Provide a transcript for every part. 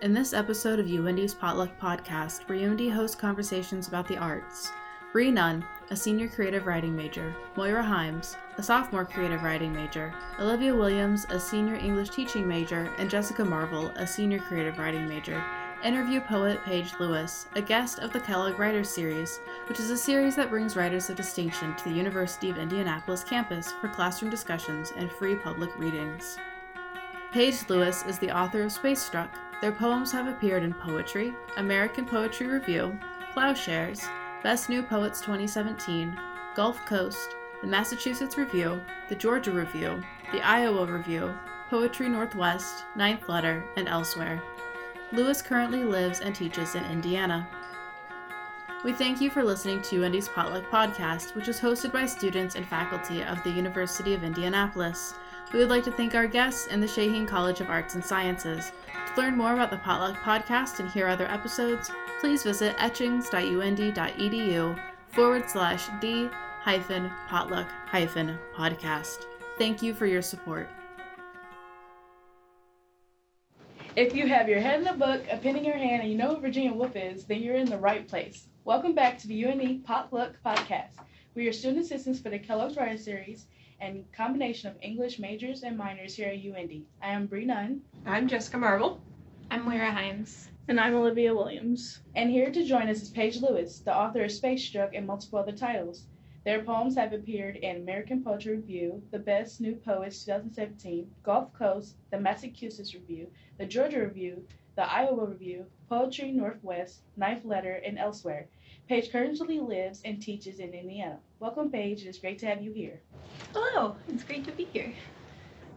In this episode of UIndy's Potluck Podcast, UIndy hosts conversations about the arts, Bree Nunn, a senior creative writing major, Moira Himes, a sophomore creative writing major, Olivia Williams, a senior English teaching major, and Jessica Marvel, a senior creative writing major, interview poet Paige Lewis, a guest of the Kellogg Writers Series, which is a series that brings writers of distinction to the University of Indianapolis campus for classroom discussions and free public readings. Paige Lewis is the author of Space Struck. Their poems have appeared in Poetry, American Poetry Review, Plowshares, Best New Poets 2017, Gulf Coast, the Massachusetts Review, the Georgia Review, the Iowa Review, Poetry Northwest, Ninth Letter, and elsewhere. Lewis currently lives and teaches in Indiana. We thank you for listening to UIndy's Potluck Podcast, which is hosted by students and faculty of the University of Indianapolis. We would like to thank our guests and the Shaheen College of Arts and Sciences. To learn more about the Potluck Podcast and hear other episodes, please visit etchings.uindy.edu forward slash the hyphen potluck hyphen podcast. Thank you for your support. If you have your head in a book, a pen in your hand, and you know who Virginia Woolf is, then you're in the right place. Welcome back to the UIndy Potluck Podcast. We are student assistants for the Kellogg's Writer Series and combination of English majors and minors here at UIndy. I am Bree Nunn. I'm Jessica Marvel. I'm Moira Himes. And I'm Olivia Williams. And here to join us is Paige Lewis, the author of Space Struck and multiple other titles. Their poems have appeared in American Poetry Review, The Best New Poets 2017, Gulf Coast, the Massachusetts Review, the Georgia Review, the Iowa Review, Poetry Northwest, Ninth Letter, and elsewhere. Paige currently lives and teaches in Indiana. Welcome, Paige. It is great to have you here. Hello, it's great to be here.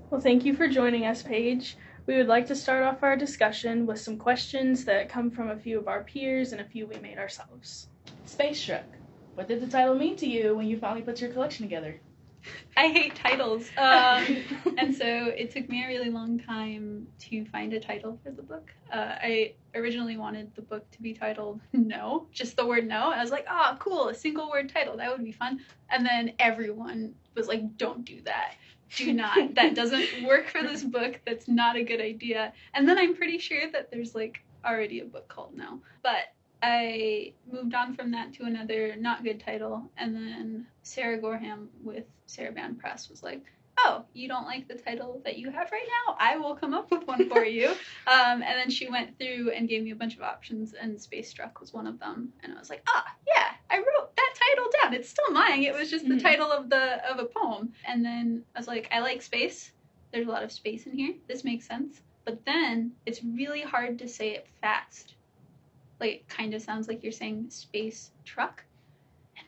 Well, thank you for joining us, Paige. We would like to start off our discussion with some questions that come from a few of our peers and a few we made ourselves. Space Struck. What did the title mean to you when you finally put your collection together? I hate titles. Um, and so it took me a really long time to find a title for the book. Uh, I originally wanted the book to be titled No, just the word no. I was like, oh, cool, a single word title. That would be fun. And then everyone was like, don't do that. Do not. that doesn't work for this book. That's not a good idea. And then I'm pretty sure that there's like already a book called No. But I moved on from that to another not good title, and then Sarah Gorham with Sarabande Press was like, "Oh, you don't like the title that you have right now? I will come up with one for you." um, and then she went through and gave me a bunch of options, and Space Struck was one of them. And I was like, "Ah, yeah, I wrote that title down. It's still mine. It was just the Mhm. title of the of a poem." And then I was like, "I like space. There's a lot of space in here. This makes sense." But then it's really hard to say it fast like it kind of sounds like you're saying space truck.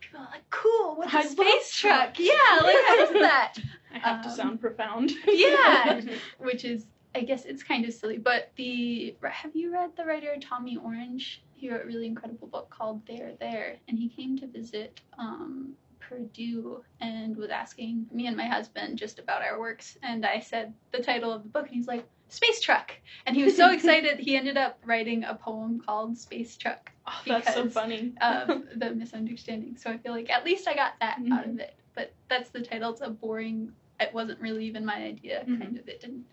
People are like, cool, what's a space truck? Yeah, like what is that? I have to Um, sound profound. Yeah. Which is I guess it's kind of silly. But the have you read the writer Tommy Orange? He wrote a really incredible book called There There and he came to visit um Purdue and was asking me and my husband just about our works and I said the title of the book and he's like Space Truck and he was so excited he ended up writing a poem called Space Truck Oh, that's so funny. of the misunderstanding. So I feel like at least I got that out Mhm. of it. But that's the title. It's a boring. It wasn't really even my idea. Mhm. Kind of. It didn't.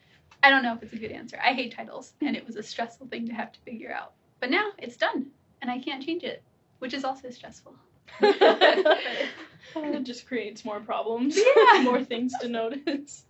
I don't know if it's a good answer. I hate titles, and it was a stressful thing to have to figure out. But now it's done, and I can't change it, which is also stressful. it just creates more problems. Yeah. more things to notice.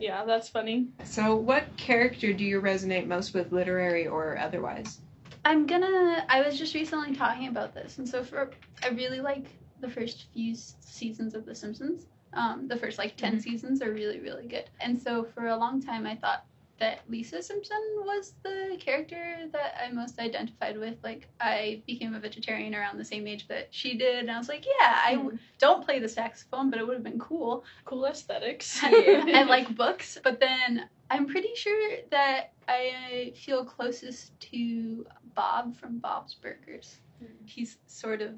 Yeah, that's funny. So, what character do you resonate most with, literary or otherwise? I'm gonna. I was just recently talking about this, and so for I really like the first few seasons of The Simpsons. Um, the first like 10 Mhm. seasons are really really good, and so for a long time I thought that Lisa Simpson was the character that I most identified with. Like I became a vegetarian around the same age that she did, and I was like, yeah, I w- don't play the saxophone, but it would have been cool. Cool aesthetics. I like books, but then I'm pretty sure that I feel closest to Bob from Bob's Burgers. He's sort of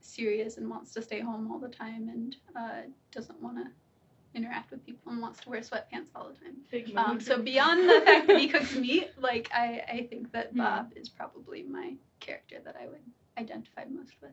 serious and wants to stay home all the time and uh, doesn't want to interact with people and wants to wear sweatpants all the time. Um, so beyond the fact that he cooks meat, like I, I think that Hmm. Bob is probably my character that I would identify most with.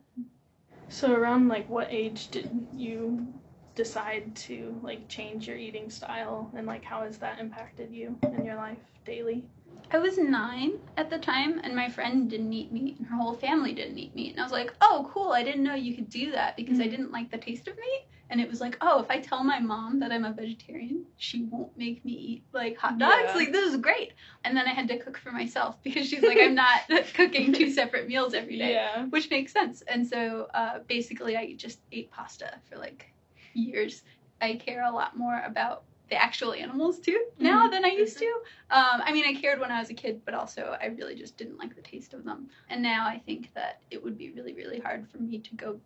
So around like what age did you decide to like change your eating style and like how has that impacted you in your life daily? I was nine at the time, and my friend didn't eat meat, and her whole family didn't eat meat. And I was like, oh, cool, I didn't know you could do that because I Mhm. didn't like the taste of meat. And it was like, oh, if I tell my mom that I'm a vegetarian, she won't make me eat like hot dogs. Yeah. Like, this is great. And then I had to cook for myself because she's like, I'm not cooking two separate meals every day Yeah. which makes sense. And so uh, basically, I just ate pasta for like years. I care a lot more about the actual animals too now than I used to. Um, I mean, I cared when I was a kid, but also I really just didn't like the taste of them. And now I think that it would be really, really hard for me to go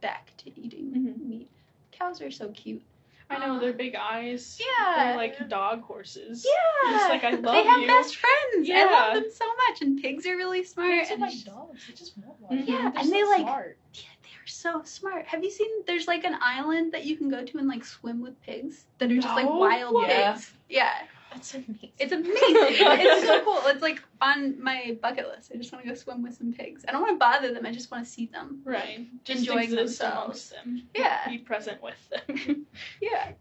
back to eating Mhm. meat. Cows are so cute. I know their ah. big eyes. Yeah. They're like dog horses. Yeah, Just like, I love they have you. best friends. Yeah. I love them so much, and pigs are really smart. Pigs are and like dogs. They just want one. Yeah, They're and they, like- smart. Yeah, they're so smart. Have you seen? There's like an island that you can go to and like swim with pigs that are just like wild pigs. Yeah, That's amazing. it's amazing. it's so cool. It's like on my bucket list. I just want to go swim with some pigs. I don't want to bother them. I just want to see them. Right. Just Enjoying themselves. them. Yeah. Be present with them. Yeah.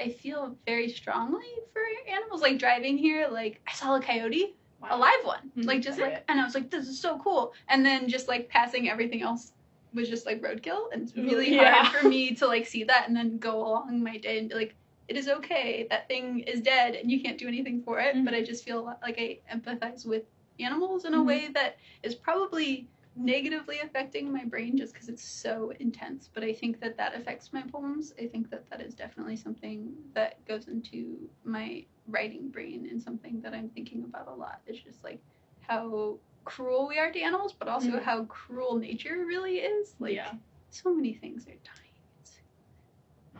I feel very strongly for animals. Like driving here, like I saw a coyote, a live one. Mhm. Like just like, and I was like, this is so cool. And then just like passing everything else was just like roadkill, and it's really Yeah. hard for me to like see that and then go along my day and be like, it is okay. That thing is dead, and you can't do anything for it. Mhm. But I just feel like I empathize with animals in a Mhm. way that is probably negatively affecting my brain just because it's so intense but i think that that affects my poems i think that that is definitely something that goes into my writing brain and something that i'm thinking about a lot it's just like how cruel we are to animals but also Mhm. how cruel nature really is like yeah. so many things are dying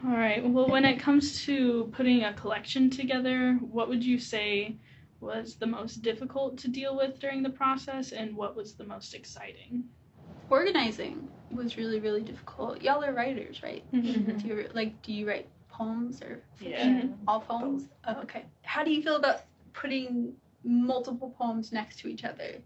All right. Well, when it comes to putting a collection together, what would you say was the most difficult to deal with during the process, and what was the most exciting? organizing was really really difficult. Y'all are writers right? Mm-hmm. mm-hmm. do you like do you write poems or Yeah. Mm-hmm. all poems? Oh, okay. How do you feel about putting multiple poems next to each other?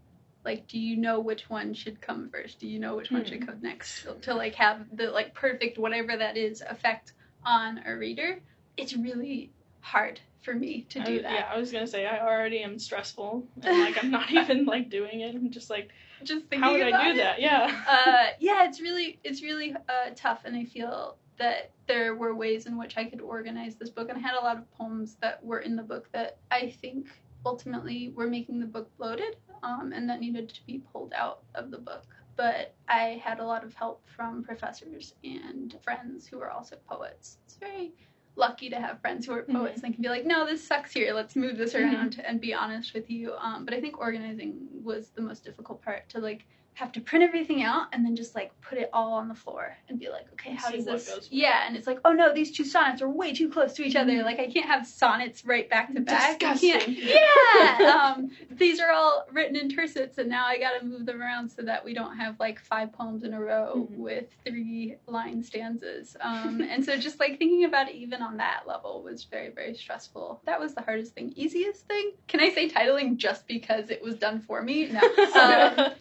Like do you know which one should come first? Do you know which one should hmm. come next? To, to like have the like perfect whatever that is effect on a reader it's really hard for me to do I- that Yeah, I was gonna say I already am stressful, and like I'm not even like doing it. I'm just like, just thinking how would I do it. that? Yeah. uh, yeah, it's really it's really uh, tough, and I feel that there were ways in which I could organize this book, and I had a lot of poems that were in the book that I think ultimately were making the book bloated, um, and that needed to be pulled out of the book. But I had a lot of help from professors and friends who were also poets. It's very lucky to have friends who are poets and can be like, no, this sucks here. Let's move this Mhm. around and be honest with you. Um, but I think organizing was the most difficult part to like have to print everything out and then just like put it all on the floor and be like, okay, how does this? Yeah, and it's like, oh no, these two sonnets are way too close to each other. Mhm. Like I can't have sonnets right back to back. Disgusting. Yeah. um, these are all written in tercets, and now I got to move them around so that we don't have like five poems in a row Mhm. with three line stanzas. Um, and so just like thinking about it even on that level was very very stressful. That was the hardest thing. Easiest thing? Can I say titling just because it was done for me? No. Um,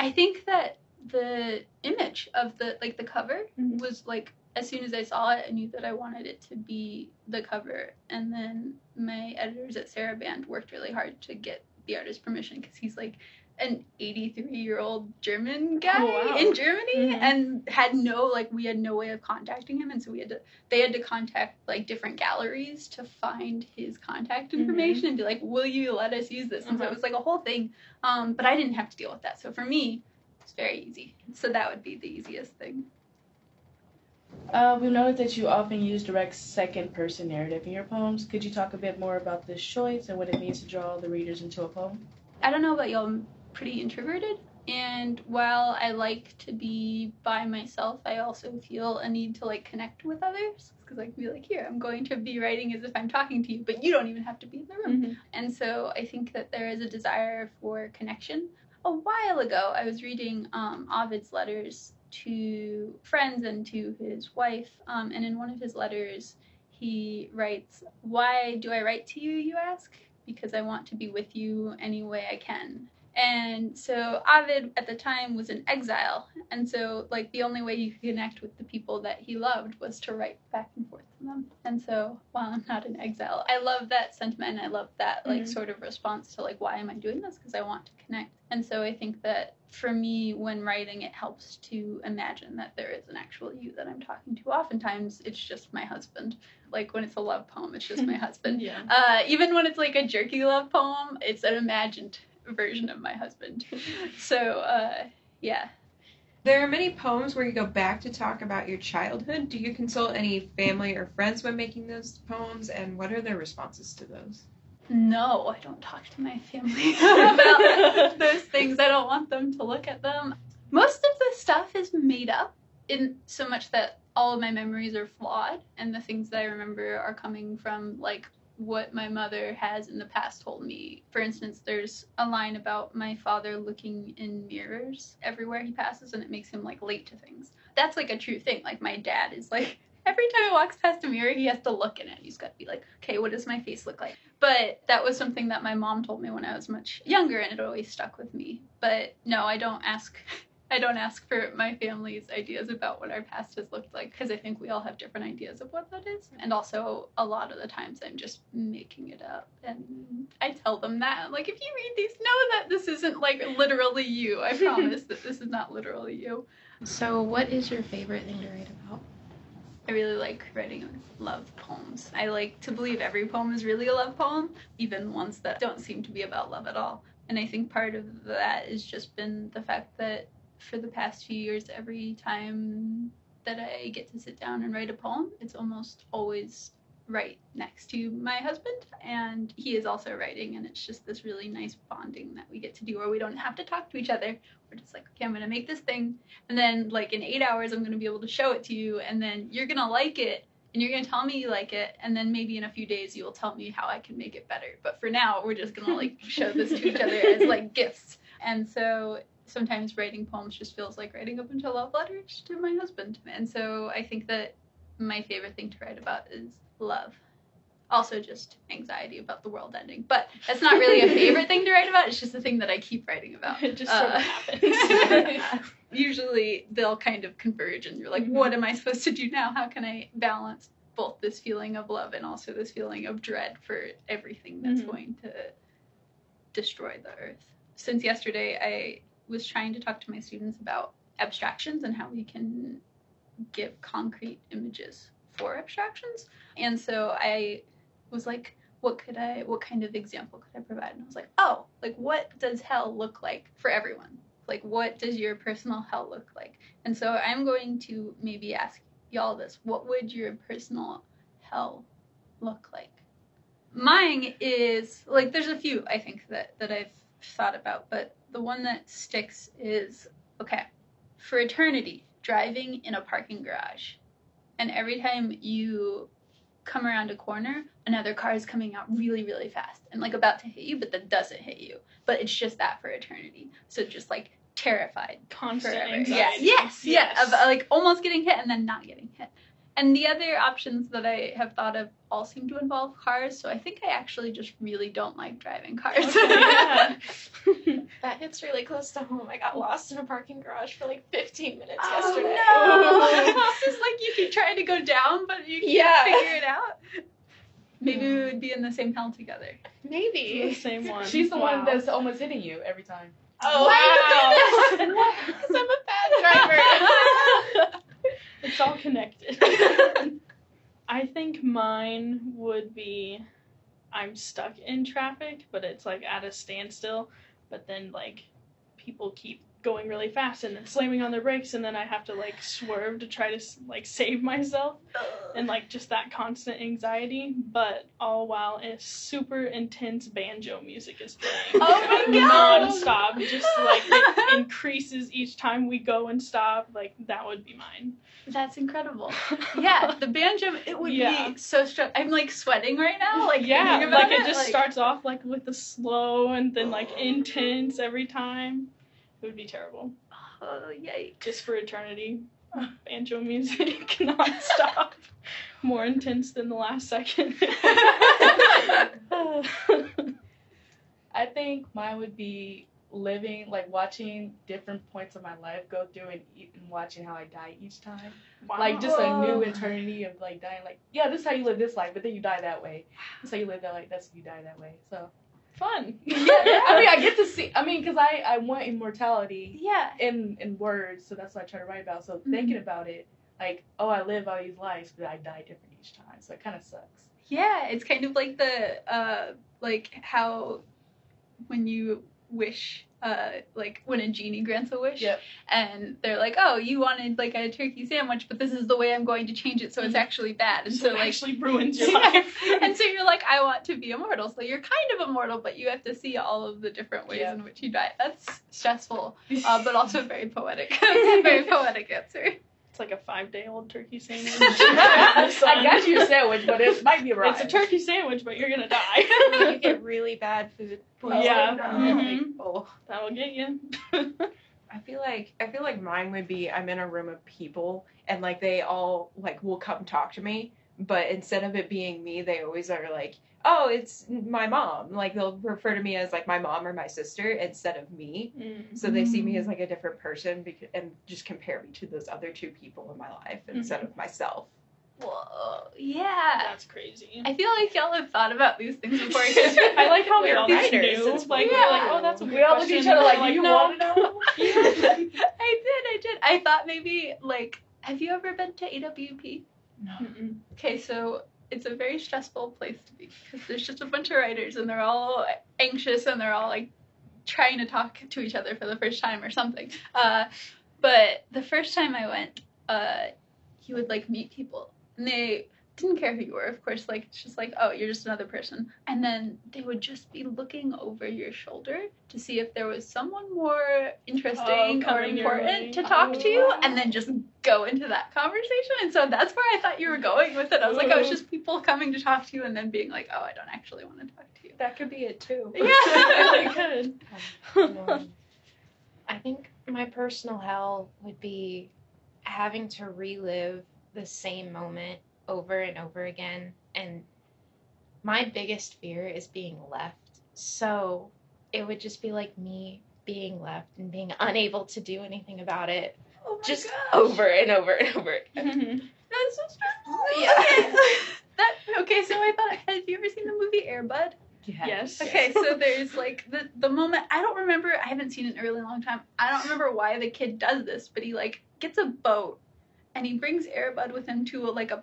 I think that the image of the like the cover Mhm. was like as soon as I saw it, I knew that I wanted it to be the cover. And then my editors at Sarabande worked really hard to get the artist's permission because he's like an 83 year old German guy Oh, wow. in Germany Mhm. and had no like we had no way of contacting him and so we had to they had to contact like different galleries to find his contact information and be like will you let us use this and so it Uh-huh. was like a whole thing um, but I didn't have to deal with that so for me it's very easy so that would be the easiest thing Uh, we noted that you often use direct second person narrative in your poems. Could you talk a bit more about this choice and what it means to draw the readers into a poem? I don't know about y'all, pretty introverted. And while I like to be by myself, I also feel a need to like connect with others. Because I can be like, here, I'm going to be writing as if I'm talking to you, but you don't even have to be in the room. Mhm. And so I think that there is a desire for connection. A while ago, I was reading um, Ovid's letters to friends and to his wife. Um, and in one of his letters, he writes, Why do I write to you, you ask? Because I want to be with you any way I can. And so Ovid at the time was in exile. And so, like, the only way he could connect with the people that he loved was to write back and forth to them. And so while I'm not in exile, I love that sentiment. I love that like Mhm. sort of response to like why am I doing this? Because I want to connect. And so I think that for me, when writing, it helps to imagine that there is an actual you that I'm talking to. Oftentimes, it's just my husband. Like when it's a love poem, it's just my husband. Yeah. Uh, even when it's like a jerky love poem, it's an imagined version of my husband. So uh, yeah, There are many poems where you go back to talk about your childhood. Do you consult any family or friends when making those poems, and what are their responses to those? No, I don't talk to my family about those things. I don't want them to look at them. Most of the stuff is made up in so much that all of my memories are flawed and the things that I remember are coming from like what my mother has in the past told me. For instance, there's a line about my father looking in mirrors everywhere he passes and it makes him like late to things. That's like a true thing. Like my dad is like every time he walks past a mirror, he has to look in it. He's got to be like, okay, what does my face look like? But that was something that my mom told me when I was much younger, and it always stuck with me. But no, I don't ask. I don't ask for my family's ideas about what our past has looked like because I think we all have different ideas of what that is. And also, a lot of the times I'm just making it up. And I tell them that. Like, if you read these, know that this isn't like literally you. I promise that this is not literally you. So, what is your favorite thing to write about? I really like writing love poems. I like to believe every poem is really a love poem, even ones that don't seem to be about love at all. And I think part of that has just been the fact that for the past few years, every time that I get to sit down and write a poem, it's almost always right next to my husband. And he is also writing, and it's just this really nice bonding that we get to do where we don't have to talk to each other. We're just like, okay, I'm going to make this thing and then like in eight hours i'm going to be able to show it to you and then you're going to like it and you're going to tell me you like it and then maybe in a few days you will tell me how i can make it better but for now we're just going to like show this to each other as like gifts and so sometimes writing poems just feels like writing a bunch of love letters to my husband. And so i think that my favorite thing to write about is love. Also just anxiety about the world ending. But that's not really a favorite thing to write about. It's just a thing that i keep writing about. It just sort Uh, of happens. usually they'll kind of converge and you're like Mhm. what am i supposed to do now? How can i balance both this feeling of love and also this feeling of dread for everything that's Mhm. going to destroy the earth? Since yesterday i was trying to talk to my students about abstractions and how we can give concrete images for abstractions. And so i was like what could i what kind of example could i provide? And i was like oh like what does hell look like for everyone? Like what does your personal hell look like? And so i'm going to maybe ask y'all this. What would your personal hell look like? Mine is like there's a few i think that that i've thought about but the one that sticks is okay for eternity driving in a parking garage and every time you come around a corner another car is coming out really really fast and like about to hit you but then doesn't hit you but it's just that for eternity so just like terrified Constant forever. anxiety. Yeah. Yes. Yeah. Of like almost getting hit and then not getting hit. And the other options that I have thought of all seem to involve cars. So I think I actually just really don't like driving cars. Okay, yeah. That hits really close to home. I got lost in a parking garage for like 15 minutes Oh, yesterday. no. it's just like you keep trying to go down, but you can't Yeah. figure it out. Maybe we hmm. would be in the same hell together. the Maybe. same one. She's the Wow. one that's almost hitting you every time. Oh, Wow. Because I'm a bad driver. It's all connected. I think mine would be I'm stuck in traffic, but it's like at a standstill, but then like people keep going really fast and then slamming on their brakes and then I have to like swerve to try to like save myself and like just that constant anxiety, but all while a super intense banjo music is playing. Oh my God. Non-stop, just like it increases each time we go and stop. Like that would be mine. That's incredible. Yeah, the banjo, it would Yeah. be so strong. I'm like sweating right now. Like yeah, like it just like- starts off like with the slow and then like oh. intense every time. It would be terrible. Oh, yikes. Just for eternity. Banjo music non-stop. More intense than the last second. I think mine would be living, like watching different points of my life go through and, e- and watching how I die each time. Like just a new eternity of like dying. Like yeah, this is how you live this life, but then you die that way. This is how you live that life. That's how you die that way. So fun. yeah, I mean, I get to see. I mean, because I I want immortality Yeah. in in words, so that's what I try to write about. So Mm-hmm. thinking about it, like oh, I live all these lives, but I die different each time. So it kind of sucks. Yeah, it's kind of like the uh like how when you wish uh like when a genie grants a wish Yep. and they're like, "Oh, you wanted like a turkey sandwich, but this is the way I'm going to change it so it's actually bad." And So, so it like actually ruins your life. and so you're like, I want to be immortal. So you're kind of immortal, but you have to see all of the different ways Yeah. in which you die. That's stressful, uh, but also very poetic. Very poetic answer. It's like a five day old turkey sandwich. I got you a sandwich, but it might be right. It's a turkey sandwich, but you're gonna die. you get really bad food poisoning. Yeah. Mhm. Oh. That'll get you. I feel like I feel like mine would be I'm in a room of people and like they all like will come talk to me, but instead of it being me, they always are like, "Oh, it's my mom." Like they'll refer to me as like my mom or my sister instead of me. Mm. So they see me as like a different person because, and just compare me to those other two people in my life instead of myself. Whoa, yeah. That's crazy. I feel like y'all have thought about these things before. I like how we We're all just writers, knew. it's Like, we yeah. we're like, oh, that's a we all look at each other And like, we're you no. want to know? I did, I did. I thought maybe like, have you ever been to AWP? Mm-mm. Okay, so it's a very stressful place to be because there's just a bunch of writers and they're all anxious and they're all like trying to talk to each other for the first time or something. Uh, but the first time I went, uh, you would like meet people and they didn't care who you were, of course. Like it's just like, oh, you're just another person. And then they would just be looking over your shoulder to see if there was someone more interesting Oh, or important to talk to you, Oh. and then just go into that conversation. And so that's where I thought you were going with it. I was like, oh, it's just people coming to talk to you and then being like, oh, I don't actually want to talk to you. That could be it too. Yeah. really good. Um, I think my personal hell would be having to relive the same moment over and over again. And my biggest fear is being left. So it would just be like me being left and being unable to do anything about it Oh just gosh. over and over and over again. Mm-hmm. That's so stressful. Yeah. Okay. that, okay, so I thought, have you ever seen the movie Airbud? yes. Okay, so there's like the the moment I don't remember. I haven't seen it in a really long time. I don't remember why the kid does this, but he like gets a boat and he brings Airbud with him to a, like a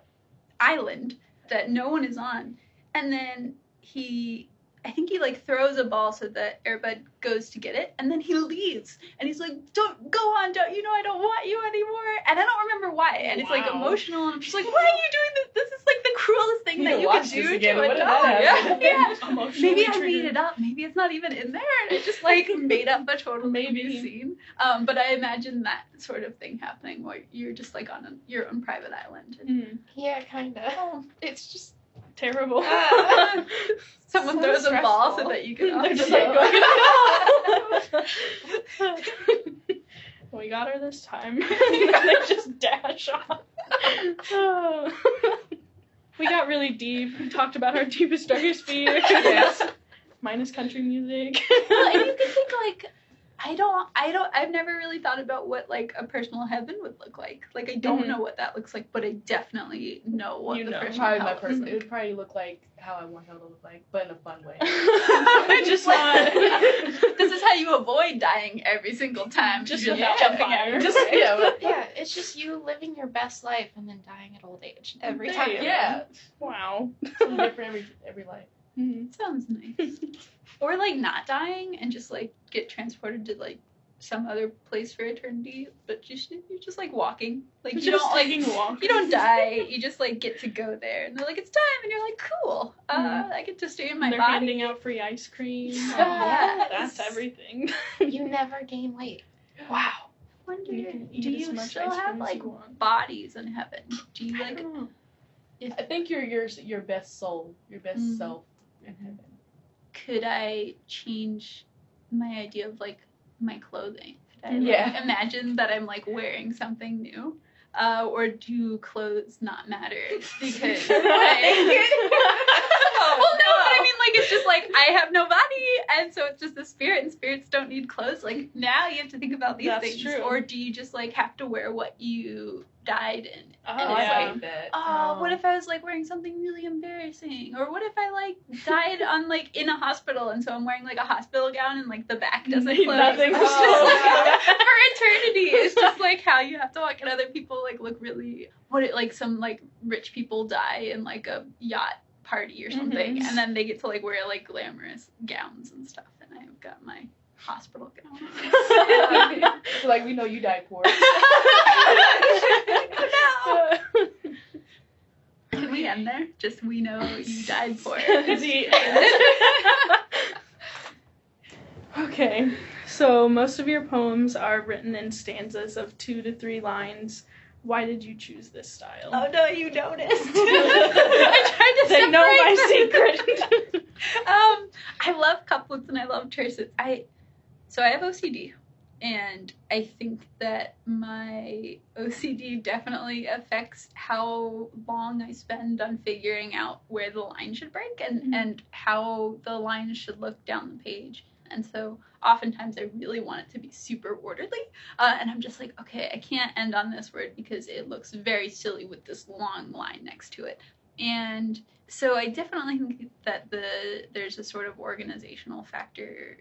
island that no one is on, and then he. I think he like throws a ball so that Airbud goes to get it, and then he leaves, and he's like, "Don't go on, don't you know I don't want you anymore?" And I don't remember why, and it's like emotional, and I'm just like, "Why are you doing this? This is like the cruelest thing You that you could do to a dog." Yeah, yeah. Maybe I made it up. Maybe it's not even in there, and I just like made up a total Maybe. scene. Um, but I imagine that sort of thing happening where you're just like on a, your own private island. And Mm, Yeah, kind of. It's just terrible. Ah. someone So throws a ball so that you can. They're just like going, we got her this time. they just dash off. we got really deep. We talked about our deepest, darkest fears. Yes. Minus country music. well, and you can think like. I don't. I don't. I've never really thought about what like a personal heaven would look like. Like I don't Mhm. know what that looks like, but I definitely know what You the know. personal Probably hell my person. like. It would probably look like how I want hell to look like, but in a fun way. just not. this is how you avoid dying every single time. Just You're without jumping out. Just yeah, but- yeah, it's just you living your best life and then dying at old age every time. you yeah. Wow. Something different every every life. Mhm. Sounds nice. Or like not dying and just like get transported to like some other place for eternity, but just you're just like walking. Like you don't like taking walk. you don't die. You just like get to go there, and they're like it's time, and you're like cool. Uh, Mhm. I get to stay in my body. They're body. handing out free ice cream. Yes. That's everything. You never gain weight. Wow. Wonder, You do you still have like bodies in heaven? Do you I like? don't know. I think you're your your best soul, your best Mm. self in heaven. Could I change my idea of like my clothing? Could I like, Yeah. imagine that I'm like wearing something new? Uh, or do clothes not matter? Because I, well, no, but I mean like it's just like I have no body, and so it's just the spirit, and spirits don't need clothes. Like now you have to think about these That's things, true. or do you just like have to wear what you died in? Oh, And I it's yeah. like that. Oh, what if I was like wearing something really embarrassing? Or what if I like died on like in a hospital and so I'm wearing like a hospital gown and like the back doesn't close? Nothing It's just, closes. Oh. like, for eternity. It's just like how you have to walk and other people like look really what it like some like rich people die in like a yacht party or something Mhm. and then they get to like wear like glamorous gowns and stuff and I've got my hospital gown. So, like we know you died poor. No. Can we end there? Just we know you died. The okay, so most of your poems are written in stanzas of two to three lines. Why did you choose this style? Oh no, you noticed. I tried to they know my them. secret. um, I love couplets and I love tercets. I so I have OCD, and I think that my OCD definitely affects how long I spend on figuring out where the line should break and Mhm. and how the line should look down the page. And so oftentimes I really want it to be super orderly, uh, and I'm just like, okay, I can't end on this word because it looks very silly with this long line next to it. And so I definitely think that the there's a sort of organizational factor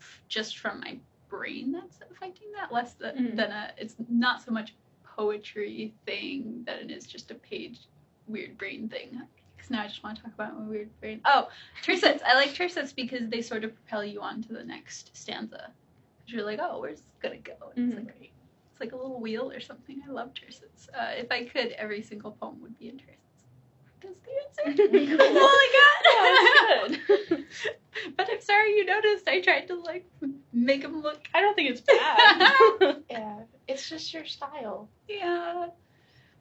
f- just from my brain that's affecting that less than, Mhm. than a it's not so much poetry thing that it is just a page weird brain thing because now I just want to talk about my weird brain. Oh, tercets. I like tercets because they sort of propel you on to the next stanza. Because You're like, oh, where's this gonna go? And Mhm. It's like it's like a little wheel or something. I love tercets. Uh, if I could, every single poem would be in tercets. That's the answer. Cool. That's all I Yeah, got. that's good. but I'm sorry you noticed. I tried to like make them look. I don't think it's bad. Yeah, it's just your style. Yeah.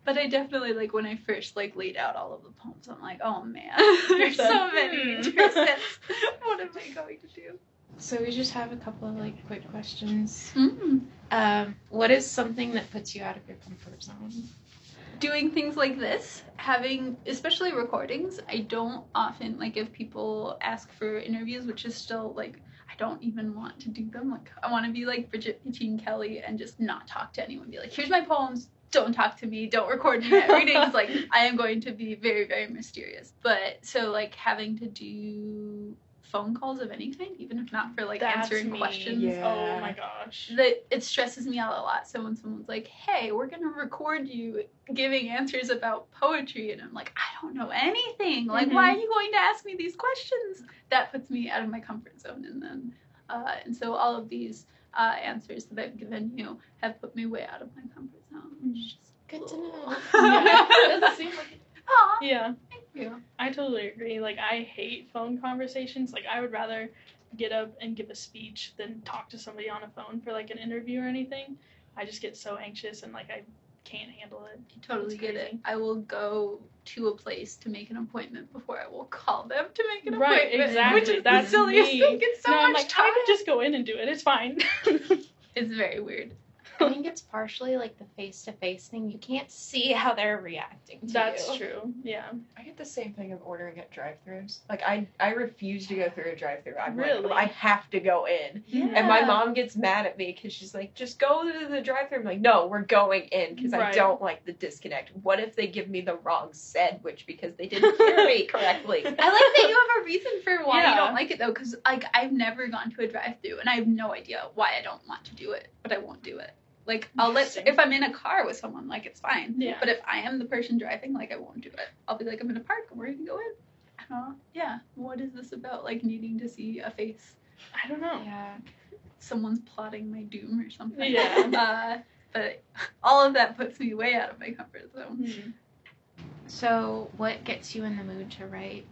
But I definitely like when I first like laid out all of the poems. I'm like, oh man, there's so many hmm. what am I going to do? So we just have a couple of like quick questions. Mm. Um, what is something that puts you out of your comfort zone? doing things like this, having especially recordings, I don't often like if people ask for interviews, which is still like I don't even want to do them. Like I want to be like Brigit Pegeen Kelly and just not talk to anyone. Be like, here's my poems. Don't talk to me. Don't record me. Everything is like I am going to be very very mysterious. But so like having to do phone calls of any kind, even if not for like That's answering me. questions Yeah. Oh my gosh. that it stresses me out a lot. So when someone's like, "Hey, we're gonna record you giving answers about poetry," and I'm like, "I don't know anything. Like, why are you going to ask me these questions?" That puts me out of my comfort zone, and then, uh, and so all of these uh, answers that I've given you have put me way out of my comfort zone. Good to know. Yeah. It doesn't seem like it. Aw, Yeah, thank you. I totally agree. Like I hate phone conversations. Like I would rather get up and give a speech than talk to somebody on a phone for like an interview or anything. I just get so anxious and like I can't handle it. I totally get it. I will go to a place to make an appointment before I will call them to make an Right, appointment. exactly. Which is That's the silliest me. thing. It's so no, much I'm like time. I could just go in and do it. It's fine. It's very weird. I think it's partially like the face to face thing. You can't see how they're reacting to That's you. true. Yeah. I get the same thing of ordering at drive-throughs. Like I, I refuse to go through a drive-through. I'm Really? like, I have to go in. Yeah. And my mom gets mad at me because she's like, just go to the drive-through. I'm like, no, we're going in because I don't like the disconnect. What if they give me the wrong sandwich because they didn't hear me correctly? I like that you have a reason for why Yeah. you don't like it though, because like I've never gone to a drive-through and I have no idea why I don't want to do it, but I won't do it. Like I'll let if I'm in a car with someone, like it's fine. Yeah. But if I am the person driving, like I won't do it. I'll be like, I'm in a park and we're gonna go in. Uh, yeah. What is this about? Like needing to see a face? I don't know. Yeah. Someone's plotting my doom or something. Yeah. Uh, but all of that puts me way out of my comfort zone. Hmm. So, what gets you in the mood to write?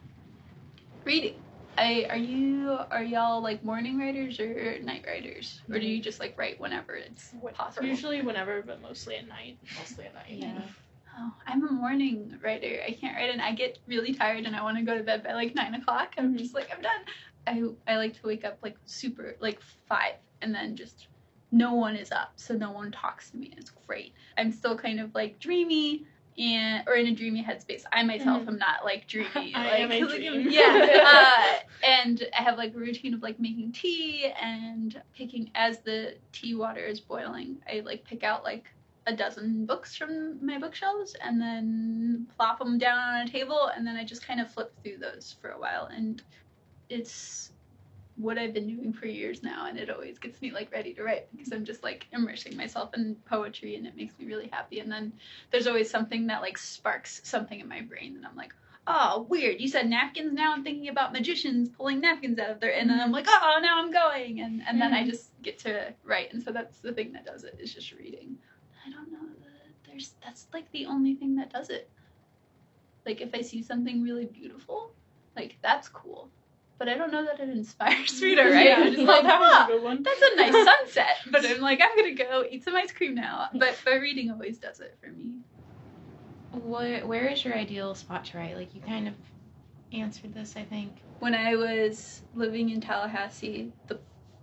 Reading. I are you are y'all like morning writers or night writers, or do you just like write whenever it's possible? Usually whenever, but mostly at night. Mostly at night. Yeah. Oh, I'm a morning writer. I can't write, and I get really tired, and I want to go to bed by like nine o'clock. I'm Mhm. just like I'm done. I I like to wake up like super like five, and then just no one is up, so no one talks to me. It's great. I'm still kind of like dreamy, and or in a dreamy headspace. I myself Mhm. am not like dreamy. I like, am dream. yeah. uh, and I have like a routine of like making tea and picking as the tea water is boiling. I like pick out like a dozen books from my bookshelves and then plop them down on a table and then I just kind of flip through those for a while and it's what I've been doing for years now and it always gets me like ready to write because I'm just like immersing myself in poetry and it makes me really happy. And then there's always something that like sparks something in my brain and I'm like oh weird. You said napkins. Now I'm thinking about magicians pulling napkins out of their and then I'm like oh now I'm going. And and then I just get to write. And so that's the thing that does it is just reading. I don't know there's that's like the only thing that does it. Like if I see something really beautiful like that's cool but I don't know that it inspires me to write Yeah, I'm just like that was "Ah, a one. that's a nice sunset. But I'm like, I'm gonna go eat some ice cream now. But but reading always does it for me. Where, where is your ideal spot to write? Like you kind of answered this, I think. When I was living in Tallahassee, the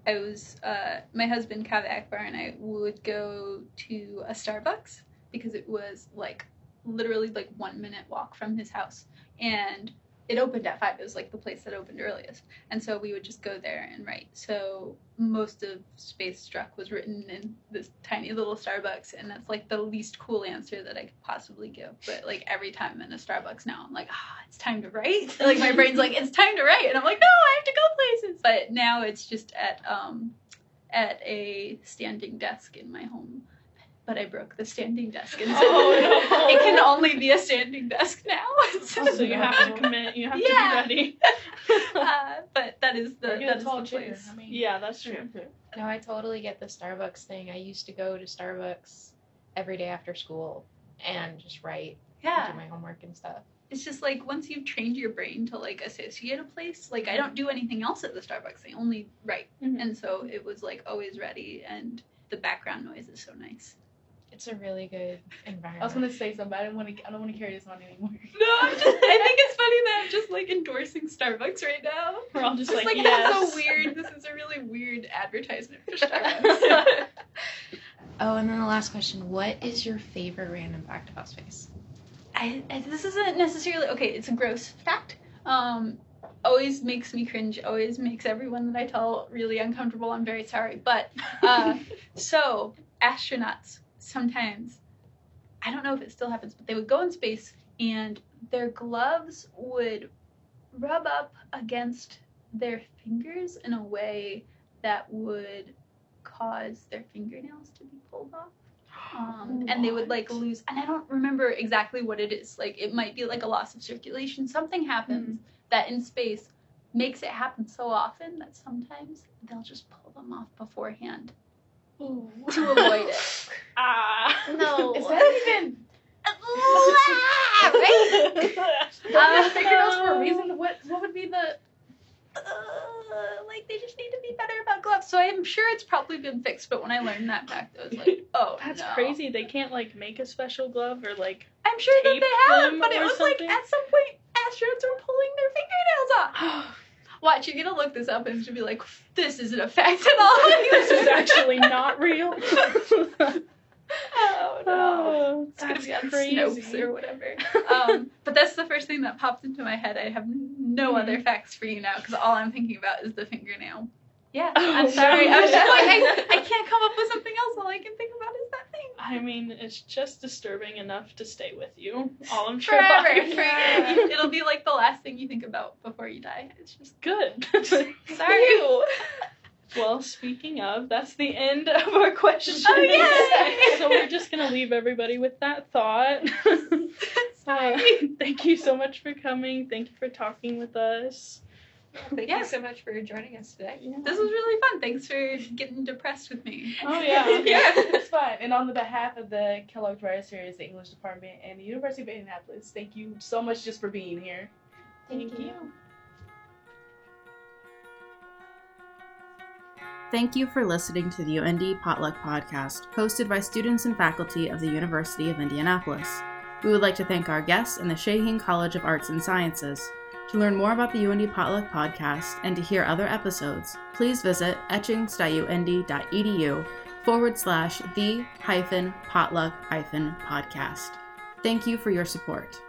I was uh, my husband Kaveh Akbar and I would go to a Starbucks because it was like literally like one minute walk from his house and it opened at five. It was like the place that opened earliest, and so we would just go there and write. So most of Space Struck was written in this tiny little Starbucks, and that's like the least cool answer that I could possibly give. But like every time I'm in a Starbucks now, I'm like, ah, it's time to write. like my brain's like, it's time to write, and I'm like, no, I have to go places. But now it's just at um at a standing desk in my home. But I broke the standing desk, and so Oh, no. it can only be a standing desk now. so you have to commit. You have Yeah. to be uh, but that is the Get that a is the chair. place. I mean. Yeah, that's true. No, I totally get the Starbucks thing. I used to go to Starbucks every day after school and just write and Yeah, do my homework and stuff. it's just like once you've trained your brain to like associate a place. Like I don't do anything else at the Starbucks. I only write, Mhm. and so it was like always ready, and the background noise is so nice. It's a really good environment. I was gonna say something, but I don't want to. I don't want to carry this on anymore. No, I'm just, I think it's funny that I'm just like endorsing Starbucks right now. We're all just, Just like, like, yes. that's so weird. This is a really weird advertisement for Starbucks. Oh, and then the last question: What is your favorite random fact about space? I, I this isn't necessarily okay. It's a gross fact. Um, always makes me cringe. Always makes everyone that I tell really uncomfortable. I'm very sorry, but uh, so astronauts sometimes, I don't know if it still happens, but they would go in space and their gloves would rub up against their fingers in a way that would cause their fingernails to be pulled off. Um, and they would like lose and i don't remember exactly what it is like it might be like a loss of circulation. Something happens that in space makes it happen so often that sometimes they'll just pull them off beforehand to avoid it Ah. no Is that even? right Don't Uh, fingernails for a reason. What? What would be the? uh, like they just need to be better about gloves so i'm sure it's probably been fixed but when i learned that fact i was like oh That's no. crazy. They can't like make a special glove or like. i'm sure that they have but it was something? like at some point astronauts were pulling their fingernails off Watch, you're gonna look this up and she'll be like, this isn't a fact at all. this is actually not real. Oh no. oh, It's gonna be on crazy. Snopes or whatever. Um, but that's the first thing that popped into my head. I have no Mhm. other facts for you now because all I'm thinking about is the fingernail. Yeah, Oh, I'm sorry. I was just like, I, I can't come up with something else. All I can think about is that thing. I mean, it's just disturbing enough to stay with you. All I'm Forever. trying. forever. It'll be like the last thing you think about before you die. It's just Good. sorry. well, speaking of, that's the end of our questions. Oh, yay! so we're just gonna leave everybody with that thought. Uh, thank you so much for coming. Thank you for talking with us. Thank Yeah. you so much for joining us today. This was really fun. Thanks for getting depressed with me. Oh yeah. yeah, it's fun. And on the behalf of the Kellogg Writer Series, the English Department, and the University of Indianapolis, thank you so much just for being here. Thank you. Thank you for listening to the UIndy Potluck Podcast, hosted by students and faculty of the University of Indianapolis. We would like to thank our guests and the Shaheen College of Arts and Sciences. To learn more about the UIndy Potluck Podcast and to hear other episodes, please visit etchings.uindy.edu forward slash the hyphen potluck hyphen podcast. Thank you for your support.